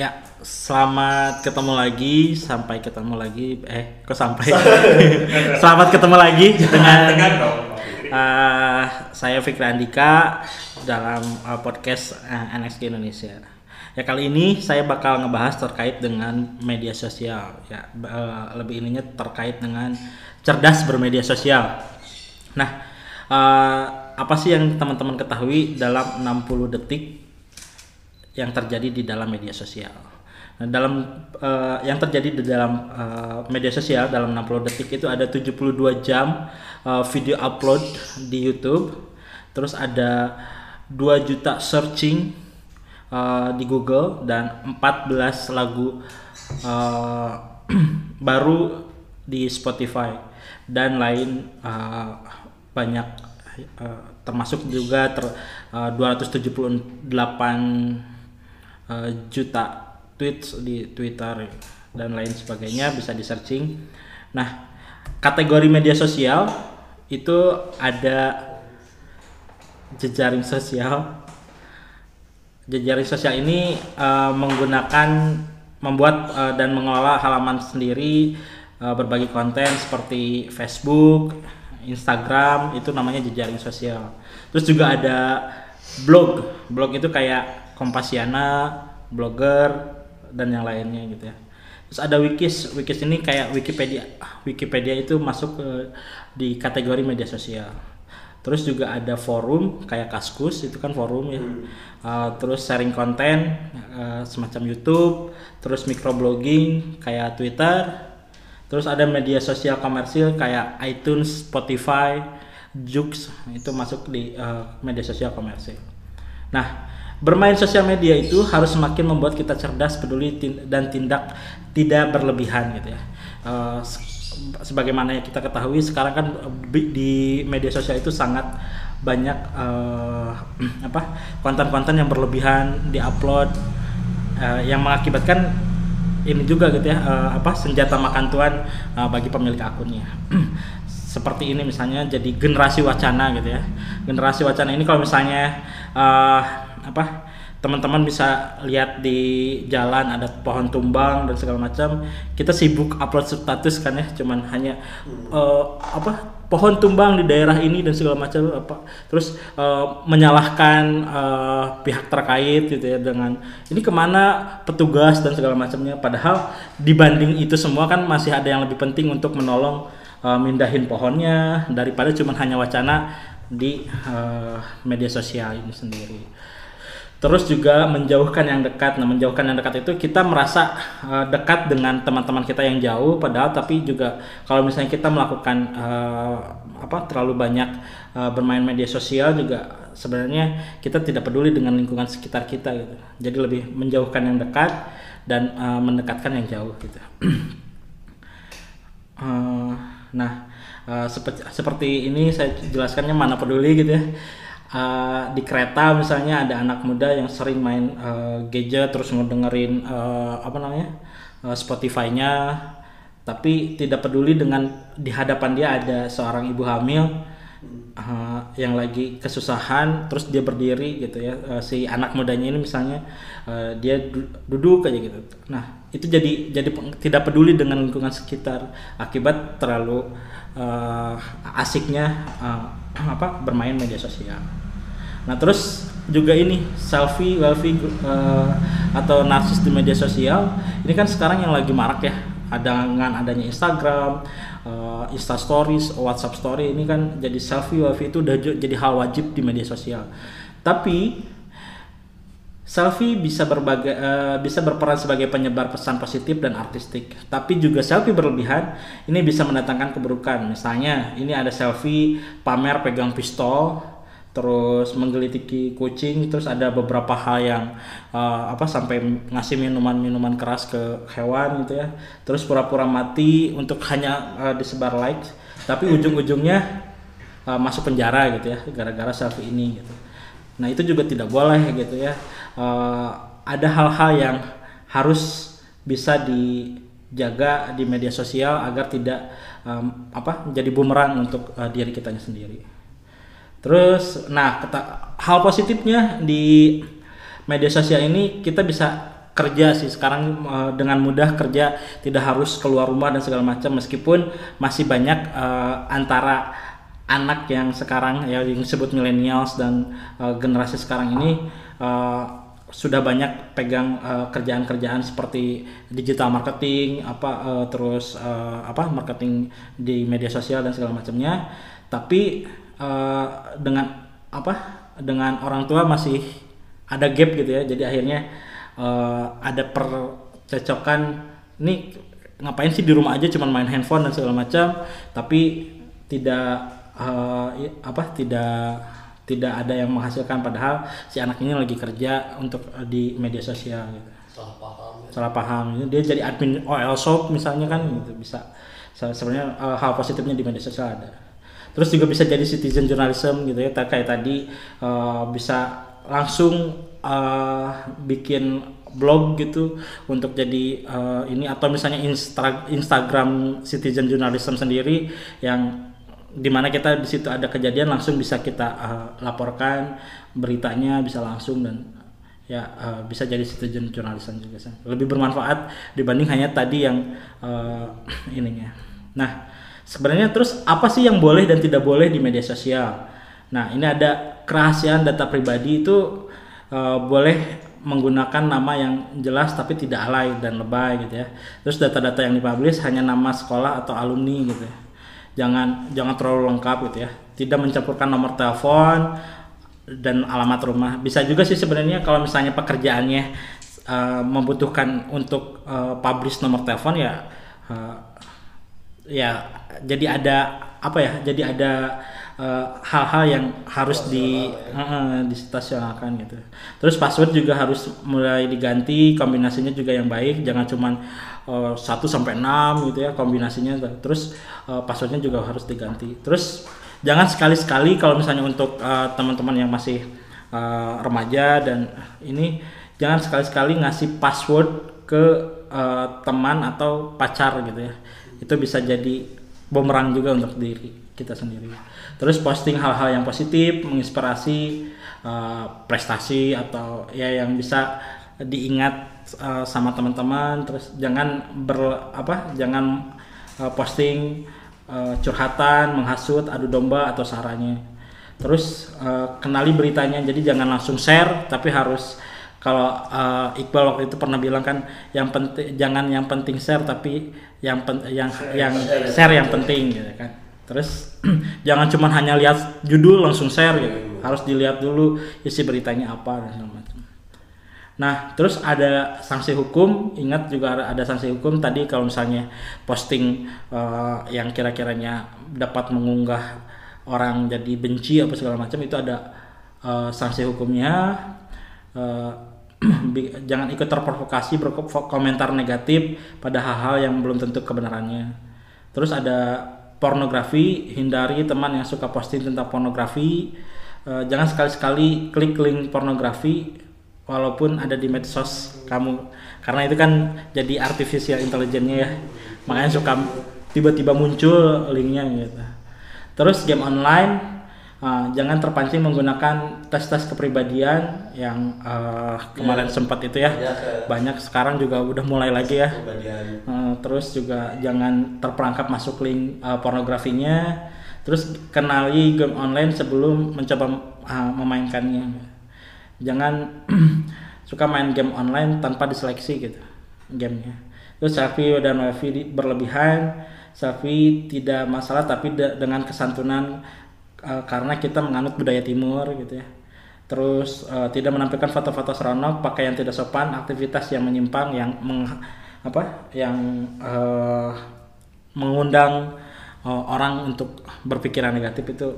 Ya, selamat ketemu lagi, sampai ketemu lagi. Eh, kok sampai? selamat ketemu lagi dengan uh, saya Fikri Andika dalam uh, podcast uh, NXG Indonesia. Ya kali ini saya bakal ngebahas terkait dengan media sosial. Ya, uh, lebih ininya terkait dengan cerdas bermedia sosial. Nah, uh, apa sih yang teman-teman ketahui dalam 60 detik yang terjadi di dalam media sosial. Nah, dalam uh, yang terjadi di dalam uh, media sosial dalam 60 detik itu ada 72 jam uh, video upload di YouTube. Terus ada 2 juta searching uh, di Google dan 14 lagu uh, baru di Spotify dan lain uh, banyak uh, termasuk juga ter, uh, 278 uh, juta tweets di Twitter dan lain sebagainya bisa di searching. Nah, kategori media sosial itu ada jejaring sosial. Jejaring sosial ini uh, menggunakan membuat uh, dan mengelola halaman sendiri uh, berbagi konten seperti Facebook, Instagram itu namanya jejaring sosial. Terus juga ada blog. Blog itu kayak Kompasiana, blogger dan yang lainnya gitu ya. Terus ada Wikis. Wikis ini kayak Wikipedia. Wikipedia itu masuk ke di kategori media sosial. Terus juga ada forum kayak Kaskus itu kan forum ya. Uh, terus sharing konten uh, semacam YouTube, terus microblogging kayak Twitter. Terus ada media sosial komersil kayak iTunes, Spotify, Joox itu masuk di uh, media sosial komersil. Nah, bermain sosial media itu harus semakin membuat kita cerdas, peduli dan tindak tidak berlebihan gitu ya. Uh, sebagaimana yang kita ketahui sekarang kan di media sosial itu sangat banyak uh, apa konten-konten yang berlebihan diupload uh, yang mengakibatkan ini juga gitu ya uh, apa senjata makan tuan uh, bagi pemilik akunnya seperti ini misalnya jadi generasi wacana gitu ya generasi wacana ini kalau misalnya uh, apa teman-teman bisa lihat di jalan ada pohon tumbang dan segala macam. Kita sibuk upload status kan ya cuman hanya uh, apa pohon tumbang di daerah ini dan segala macam apa terus uh, menyalahkan uh, pihak terkait gitu ya dengan ini ke mana petugas dan segala macamnya. Padahal dibanding itu semua kan masih ada yang lebih penting untuk menolong uh, mindahin pohonnya daripada cuman hanya wacana di uh, media sosial ini sendiri terus juga menjauhkan yang dekat. Nah, menjauhkan yang dekat itu kita merasa uh, dekat dengan teman-teman kita yang jauh, padahal tapi juga kalau misalnya kita melakukan uh, apa terlalu banyak uh, bermain media sosial juga sebenarnya kita tidak peduli dengan lingkungan sekitar kita gitu. Jadi lebih menjauhkan yang dekat dan uh, mendekatkan yang jauh gitu. uh, nah, uh, seperti seperti ini saya jelaskannya mana peduli gitu ya uh, di kereta misalnya ada anak muda yang sering main uh, gadget terus ngedengerin uh, apa namanya uh, Spotify-nya tapi tidak peduli dengan di hadapan dia ada seorang ibu hamil uh, yang lagi kesusahan terus dia berdiri gitu ya uh, si anak mudanya ini misalnya uh, dia du duduk aja gitu. Nah itu jadi jadi tidak peduli dengan lingkungan sekitar akibat terlalu uh, asiknya uh, apa bermain media sosial Nah terus juga ini selfie, selfie uh, atau narsis di media sosial ini kan sekarang yang lagi marak ya ada dengan adanya Instagram, uh, Insta Stories, WhatsApp Story ini kan jadi selfie, selfie itu udah jadi hal wajib di media sosial. Tapi selfie bisa berbagai uh, bisa berperan sebagai penyebar pesan positif dan artistik. Tapi juga selfie berlebihan ini bisa mendatangkan keburukan. Misalnya ini ada selfie pamer pegang pistol terus menggelitiki kucing terus ada beberapa hal yang uh, apa sampai ngasih minuman-minuman keras ke hewan gitu ya. Terus pura-pura mati untuk hanya uh, disebar like tapi ujung-ujungnya uh, masuk penjara gitu ya gara-gara selfie ini gitu. Nah itu juga tidak boleh gitu ya. Uh, ada hal-hal yang harus bisa dijaga di media sosial agar tidak um, apa menjadi bumerang untuk uh, diri kitanya sendiri Terus, nah hal positifnya di media sosial ini kita bisa kerja sih. Sekarang uh, dengan mudah kerja tidak harus keluar rumah dan segala macam meskipun masih banyak uh, antara anak yang sekarang ya yang disebut millennials dan uh, generasi sekarang ini uh, sudah banyak pegang kerjaan-kerjaan uh, seperti digital marketing apa uh, terus uh, apa marketing di media sosial dan segala macamnya. Tapi uh, dengan apa dengan orang tua masih ada gap gitu ya. Jadi akhirnya uh, ada percecokan nih ngapain sih di rumah aja cuman main handphone dan segala macam? Tapi tidak uh, apa tidak tidak ada yang menghasilkan. Padahal si anak ini lagi kerja untuk uh, di media sosial gitu. salah paham ya. salah paham. Dia jadi admin OL shop misalnya kan gitu. Bisa sebenarnya uh, hal positifnya di media sosial ada terus juga bisa jadi citizen journalism gitu ya kayak tadi uh, bisa langsung uh, bikin blog gitu untuk jadi uh, ini atau misalnya Insta Instagram citizen journalism sendiri yang di mana kita di situ ada kejadian langsung bisa kita uh, laporkan beritanya bisa langsung dan ya uh, bisa jadi citizen journalism juga lebih bermanfaat dibanding hanya tadi yang uh, ininya. Nah Sebenarnya terus apa sih yang boleh dan tidak boleh di media sosial? Nah, ini ada kerahasiaan data pribadi itu uh, boleh menggunakan nama yang jelas tapi tidak alay dan lebay gitu ya. Terus data-data yang dipublish hanya nama sekolah atau alumni gitu ya. Jangan jangan terlalu lengkap gitu ya. Tidak mencampurkan nomor telepon dan alamat rumah. Bisa juga sih sebenarnya kalau misalnya pekerjaannya uh, membutuhkan untuk uh, publish nomor telepon ya uh, ya jadi ada apa ya jadi ada eh, hal-hal uh, yang harus di uh, disitasionalkan gitu. Terus password juga harus mulai diganti kombinasinya juga yang baik jangan cuman uh, 1 sampai enam gitu ya kombinasinya. Terus uh, passwordnya juga harus diganti. Terus jangan sekali-sekali kalau misalnya untuk uh, teman-teman yang masih uh, remaja dan ini jangan sekali-sekali ngasih password ke uh, teman atau pacar gitu ya itu bisa jadi bumerang juga untuk diri kita sendiri. Terus posting hal-hal yang positif, menginspirasi uh, prestasi atau ya yang bisa diingat uh, sama teman-teman. Terus jangan ber apa? Jangan uh, posting uh, curhatan, menghasut, adu domba atau saranya. Terus uh, kenali beritanya. Jadi jangan langsung share, tapi harus kalau uh, Iqbal waktu itu pernah bilang kan yang penting jangan yang penting share tapi yang pen, yang share, yang share, share. yang penting gitu kan. Terus jangan cuma hanya lihat judul langsung share gitu. Hmm. harus dilihat dulu isi beritanya apa dan segala macam. Nah terus ada sanksi hukum. Ingat juga ada, ada sanksi hukum tadi kalau misalnya posting uh, yang kira-kiranya dapat mengunggah orang jadi benci apa segala macam itu ada uh, sanksi hukumnya. Uh, jangan ikut terprovokasi berkomentar negatif pada hal-hal yang belum tentu kebenarannya. Terus ada pornografi, hindari teman yang suka posting tentang pornografi. Uh, jangan sekali-sekali klik link pornografi walaupun ada di medsos kamu karena itu kan jadi artificial intelligence ya. Makanya suka tiba-tiba muncul linknya gitu. Terus game online Uh, jangan terpancing menggunakan tes-tes kepribadian yang uh, kemarin yeah. sempat itu ya. Yeah, Banyak sekarang juga udah mulai lagi ya. Uh, terus juga jangan terperangkap masuk link uh, pornografinya. Terus kenali game online sebelum mencoba uh, memainkannya. Jangan suka main game online tanpa diseleksi gitu gamenya. Terus selfie dan wifi berlebihan, selfie tidak masalah tapi de dengan kesantunan uh, karena kita menganut budaya timur gitu ya. Terus uh, tidak menampilkan foto-foto seronok pakaian tidak sopan aktivitas yang menyimpang yang meng, apa yang uh, mengundang uh, orang untuk berpikiran negatif itu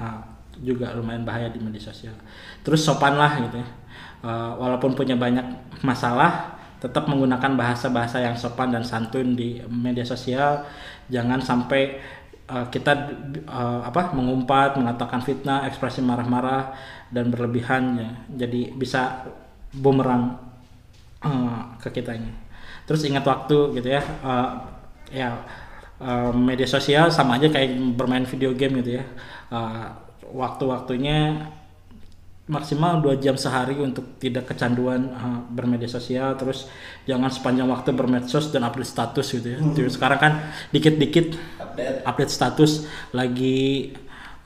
uh, juga lumayan bahaya di media sosial. Terus sopan lah gitu ya. Uh, walaupun punya banyak masalah tetap menggunakan bahasa-bahasa yang sopan dan santun di media sosial. Jangan sampai uh, kita uh, apa mengumpat mengatakan fitnah ekspresi marah-marah dan berlebihan ya jadi bisa bumerang uh, ke kitanya. Terus ingat waktu gitu ya uh, ya uh, media sosial sama aja kayak bermain video game gitu ya. Uh, waktu-waktunya maksimal dua jam sehari untuk tidak kecanduan uh, bermedia sosial terus jangan sepanjang waktu bermedsos dan update status gitu ya. Hmm. Terus sekarang kan dikit-dikit update. update status lagi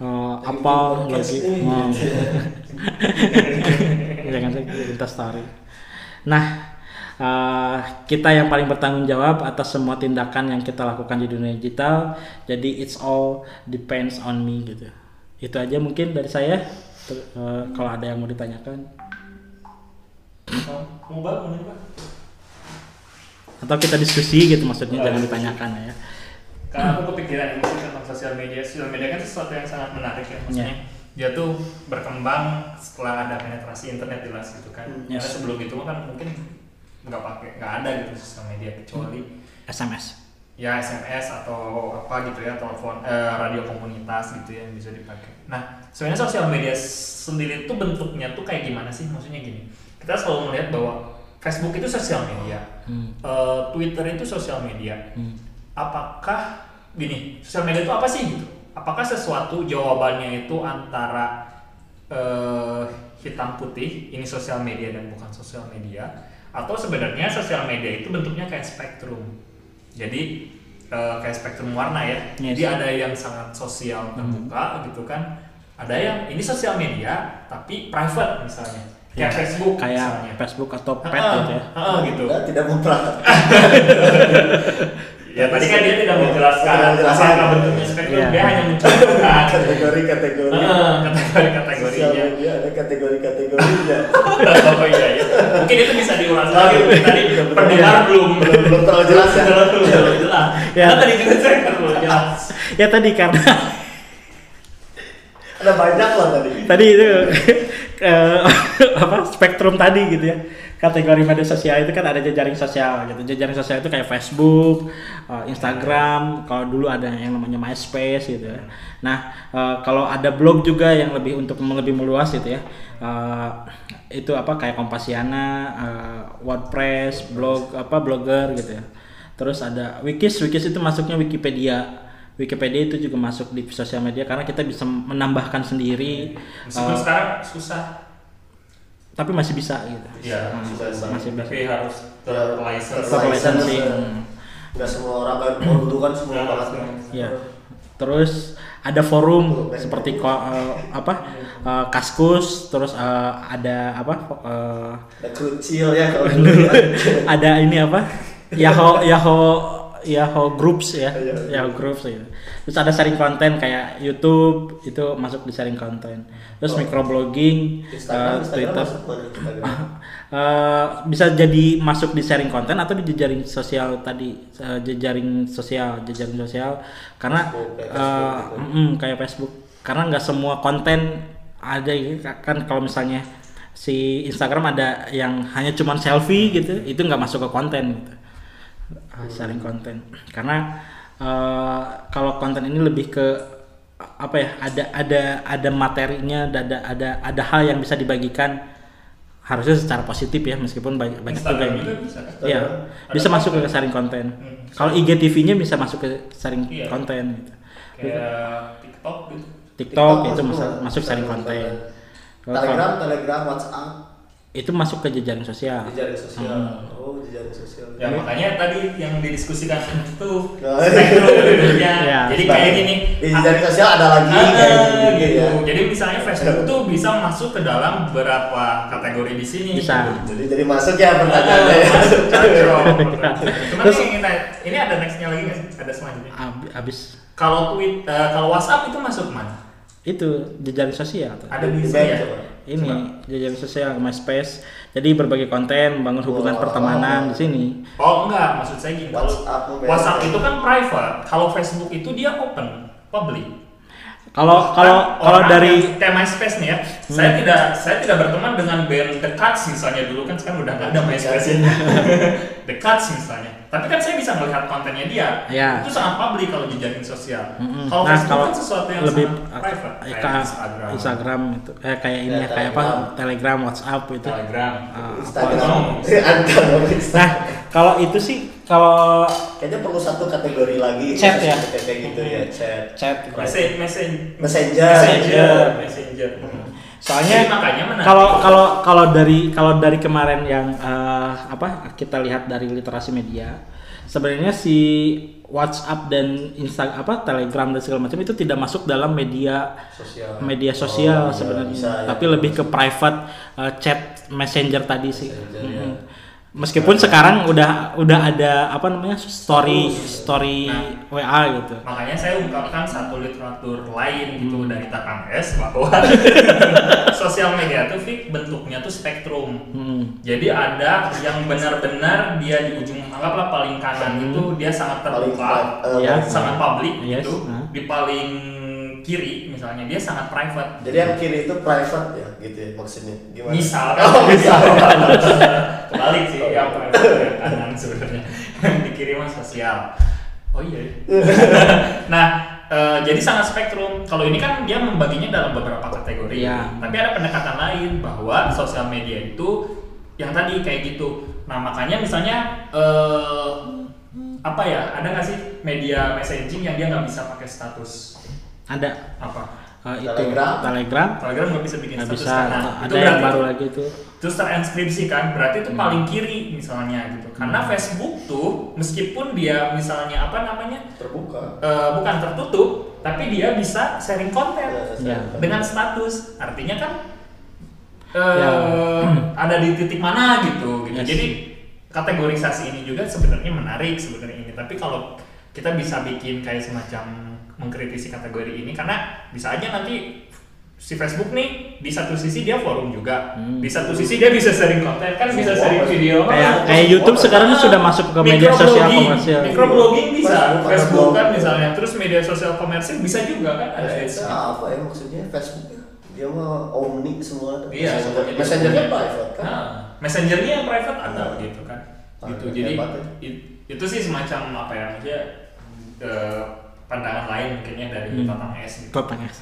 uh, Lagi apa lagi jangan sampai Insta story nah uh, kita yang paling bertanggung jawab atas semua tindakan yang kita lakukan di dunia digital jadi it's all depends on me gitu. Itu aja mungkin dari saya uh, kalau ada yang mau ditanyakan Mau bangun pak? atau kita diskusi gitu maksudnya jangan ditanyakan ya Karena aku kepikiran ini tentang sosial media. Sosial media kan sesuatu yang sangat menarik ya. Maksudnya dia tuh berkembang setelah ada penetrasi internet jelas gitu kan. Hmm. Karena Yes. sebelum itu kan mungkin nggak pakai nggak ada gitu sosial media kecuali SMS ya SMS atau apa gitu ya telepon eh, radio komunitas gitu ya yang bisa dipakai. Nah sebenarnya sosial media sendiri itu bentuknya tuh kayak gimana sih? Maksudnya gini, kita selalu melihat bahwa Facebook itu sosial media, hmm. eh, Twitter itu sosial media. Hmm. Apakah gini sosial media itu apa sih gitu? Apakah sesuatu jawabannya itu antara eh, hitam putih ini sosial media dan bukan sosial media atau sebenarnya sosial media itu bentuknya kayak spektrum jadi eh, kayak spektrum warna ya. Yes. jadi ada yang sangat sosial terbuka gitu kan. Ada yang ini sosial media tapi private misalnya. Kayak Ya, Facebook kayak misalnya. Facebook atau pet Ah, gitu ya. ah, gitu. Anda tidak mempraktek ya tadi kan dia tidak menjelaskan. menjelaskan. apakah bentuknya spektrum Iya. dia hanya mencontohkan kategori-kategori kategori-kategorinya ada kategori-kategorinya oh iya iya. Mungkin itu bisa diulas lagi. Tadi pendengar belum belum belum terlalu jelas ya. belum terlalu jelas. Ya. Karena tadi juga saya kan belum jelas. Ya tadi karena ada banyak lah tadi. Tadi itu eh, apa spektrum tadi gitu ya kategori media sosial itu kan ada jejaring sosial gitu jejaring sosial itu kayak Facebook, eh, Instagram, kalau dulu ada yang namanya MySpace gitu ya. Nah eh, kalau ada blog juga yang lebih untuk lebih meluas gitu ya, eh, itu apa kayak Kompasiana, WordPress, blog apa blogger gitu ya. Terus ada Wikis, Wikis itu masuknya Wikipedia. Wikipedia itu juga masuk di sosial media karena kita bisa menambahkan sendiri meskipun eh, sekarang susah tapi masih bisa gitu. ya Hmm, masih bisa. tapi harus terlicense Terlicense. Terlicense, ya. hmm. nggak semua orang kan kalau dulu kan semua banget Ya. Terus ada forum seperti ko- eh, apa eh, Kaskus, terus eh, ada apa eh, ada kecil ya kalau dulu ada ini apa Yahoo Yahoo Yahoo Groups ya. Yahoo Groups gitu. Terus ada sharing konten kayak YouTube itu masuk di sharing konten. Terus Oh. microblogging, Instagram Instagram Twitter. Instagram Eh, bisa jadi masuk di sharing konten atau di jejaring sosial tadi eh, jejaring sosial jejaring sosial karena Facebook, kayak Facebook gitu. mm, kayak Facebook karena nggak semua konten ada gitu. kan kalau misalnya si Instagram ada yang hanya cuman selfie gitu itu nggak masuk ke konten gitu Ah, sharing konten karena eh, kalau konten ini lebih ke apa ya ada ada ada materinya ada ada ada hal yang bisa dibagikan harusnya secara positif ya meskipun banyak banyak juga yang bisa? Iya, bisa masuk ke sharing konten. Hmm. Kalau IGTV-nya bisa masuk ke sharing Iya. konten gitu. kayak TikTok gitu TikTok, itu masuk sharing konten. Telegram Telegram WhatsApp Itu masuk ke jejaring sosial. jejaring sosial Hmm. oh jejaring sosial ya makanya tadi yang didiskusikan itu Oh, spektrum Iya. jadi kayak gini di jejaring sosial ada lagi Ah, kayak gini gitu. ya Jadi misalnya Facebook tuh bisa masuk ke dalam beberapa kategori di sini. Bisa. jadi jadi masuk ya pertanyaannya ya. masuk. Cuman Terus- ini, ini, ini ada nextnya lagi nggak sih? Ada selanjutnya. Ab- Abis Kalau tweet, eh, kalau WhatsApp itu masuk mana? itu jejaring sosial. Ada di Di sini ya. Ini jejaring sosial MySpace. Jadi berbagai konten, membangun hubungan Oh. pertemanan di sini. Oh enggak, maksud saya gini. Kalau WhatsApp. WhatsApp itu kan private. Kalau Facebook itu dia open, public. Kalau kalau kalau dari kayak MySpace nih ya, saya tidak saya tidak berteman dengan band The Cuts misalnya dulu kan sekarang udah nggak ada MySpace. The Cuts misalnya. Tapi kan saya bisa melihat kontennya dia. Ya. Itu sangat publik kalau jejaring sosial. Mm-mm. Kalau Nah, Facebook kalau kan sesuatu yang lebih sangat private. Kayak ke Instagram, Instagram itu eh kayak ini Ya, ya, kayak apa Telegram. WhatsApp itu. Telegram. Ah, Instagram Nah, kalau itu sih kalau kayaknya perlu satu kategori lagi Chat ya? kayak gitu ya chat chat Message, message, messenger messenger, messenger. Hmm. Soalnya Jadi makanya menarik. kalau kalau kalau dari kalau dari kemarin yang eh, apa kita lihat dari literasi media, sebenarnya si WhatsApp dan Insta apa Telegram dan segala macam itu tidak masuk dalam media Sosial. media sosial Oh, iya, sebenarnya, bisa, ya. tapi lebih ke private eh, chat messenger tadi sih. Messenger, Mm-mm. ya. Meskipun sekarang udah udah ada apa namanya story story Nah. WA gitu. Makanya saya ungkapkan satu literatur lain gitu Hmm. dari Tatang S bahwa sosial media tuh Fik, bentuknya tuh spektrum. Hmm. Jadi ada yang benar-benar dia di ujung anggaplah paling kanan Hmm. itu dia sangat Paling terbuka, eh, Iya. sangat publik Yes, gitu. nah. Di paling kiri misalnya dia sangat private. Jadi yang kiri itu private ya, gitu ya maksudnya. Gimana? Misal Oh, misal. kebalik sih yang private yang kanan sebenarnya yang di kiri mah sosial. Oh iya. nah, eh, jadi sangat spektrum. Kalau ini kan dia membaginya dalam beberapa kategori. Iya. Tapi ada pendekatan lain bahwa sosial media itu yang tadi kayak gitu. Nah makanya misalnya eh, apa ya? Ada nggak sih media messaging yang dia nggak bisa pakai status Ada apa? eh, itu Telegram. Telegram Telegram nggak bisa bikin status bisa. karena ada itu yang baru lagi itu. terus terinskripsi kan berarti itu Hmm. paling kiri misalnya gitu karena Hmm. Facebook tuh meskipun dia misalnya apa namanya Terbuka. eh, bukan tertutup tapi dia bisa sharing konten Ya, Ya. dengan status artinya kan eh, Ya. ada di titik mana gitu gitu Yes. jadi kategorisasi ini juga sebenarnya menarik sebenarnya ini tapi kalau kita bisa bikin kayak semacam mengkritisi kategori ini karena bisa aja nanti si Facebook nih di satu sisi dia forum juga Hmm. di satu sisi dia bisa sharing konten kan bisa sharing video Kayak kayak YouTube sekarang sudah masuk ke media sosial komersial. Microblogging bisa, Facebook, kan blog. misalnya, terus media sosial komersil bisa juga kan ada Itu ads. apa ya maksudnya Facebook ya? Dia mah omni semua. Iya, Messengernya dia- private kan. Nah, messengernya yang private ada Nah. gitu kan. Ah, gitu. Jadi ya. it- itu sih semacam apa ya maksudnya eh, pandangan lain mungkinnya dari Hmm. Tatang S gitu. Kota S.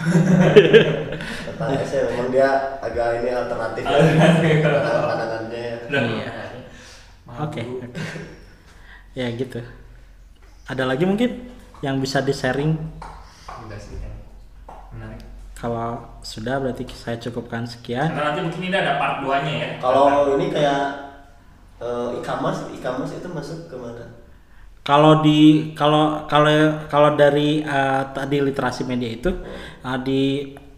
Tentang S ya memang dia agak ini alternatif ya. Alternatif. Pandangan-pandangannya ya. Dan Iya. Oke. oke. Ya gitu. Ada lagi mungkin yang bisa di sharing Udah sih. Menarik. kalau sudah berarti saya cukupkan sekian. Karena nanti mungkin ini ada part 2 nya ya. Kalau ini kayak eh, e-commerce, e-commerce itu masuk ke mana? Kalau di kalau kalau kalau dari eh, tadi literasi media itu eh, di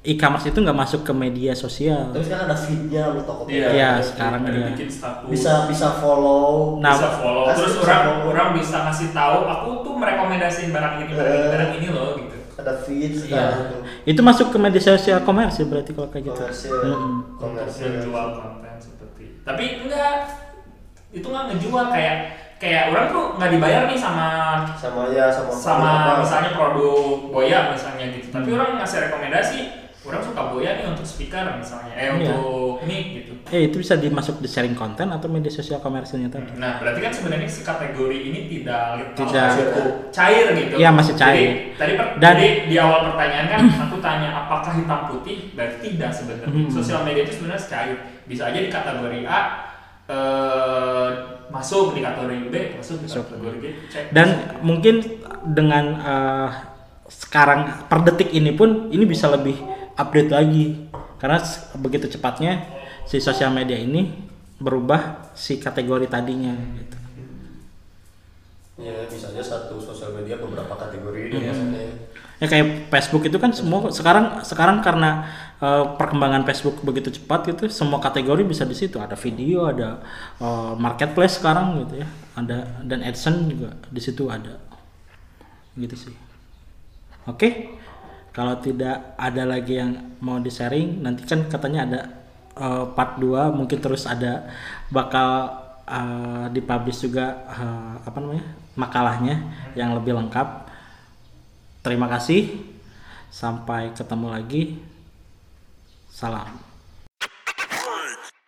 e-commerce itu nggak masuk ke media sosial. Tapi sekarang ada feednya lu Tokopedia. Iya, sekarang ada iya. bikin status. Bisa bisa follow. Nah, bisa follow terus bisa orang follow. orang bisa ngasih tahu aku tuh merekomendasiin barang ini barang ini Eh. barang ini loh gitu Ada feed Iya. sekarang tuh. Itu masuk ke media sosial komersil berarti kalau kayak gitu. Komersil. Mm-mm. untuk Komersil. menjual konten seperti tapi enggak itu nggak ngejual kayak kayak orang tuh nggak dibayar nih sama Sama ya sama sama apa. misalnya produk boya misalnya gitu tapi Hmm. orang ngasih rekomendasi orang suka boya nih untuk speaker misalnya eh Iya. untuk ini gitu Eh itu bisa dimasuk di sharing konten atau media sosial komersilnya tadi. Nah, berarti kan sebenarnya si kategori ini tidak Tidak. cukup cair gitu. Iya, masih cair. Jadi, tadi per- Dan- jadi di awal pertanyaan kan aku tanya apakah hitam putih? Berarti tidak sebenarnya. Hmm. Sosial media itu sebenarnya cair. Bisa aja di kategori A eh, masuk di kategori B masuk di Masuk. kategori G cek. Dan mungkin dengan eh, sekarang per detik ini pun ini bisa lebih update lagi karena begitu cepatnya si sosial media ini berubah si kategori tadinya gitu. Ya, bisa aja satu sosial media beberapa kategori ini Hmm. biasanya. Ya kayak Facebook itu kan semua sekarang sekarang karena eh, perkembangan Facebook begitu cepat gitu semua kategori bisa di situ. Ada video ada eh, marketplace sekarang gitu ya. Ada dan AdSense juga di situ ada. Gitu sih. Oke? Kalau tidak ada lagi yang mau di sharing nanti kan katanya ada eh, part 2 mungkin terus ada bakal eh, dipublish juga eh, apa namanya makalahnya yang lebih lengkap. Terima kasih. Sampai ketemu lagi. 沙拉。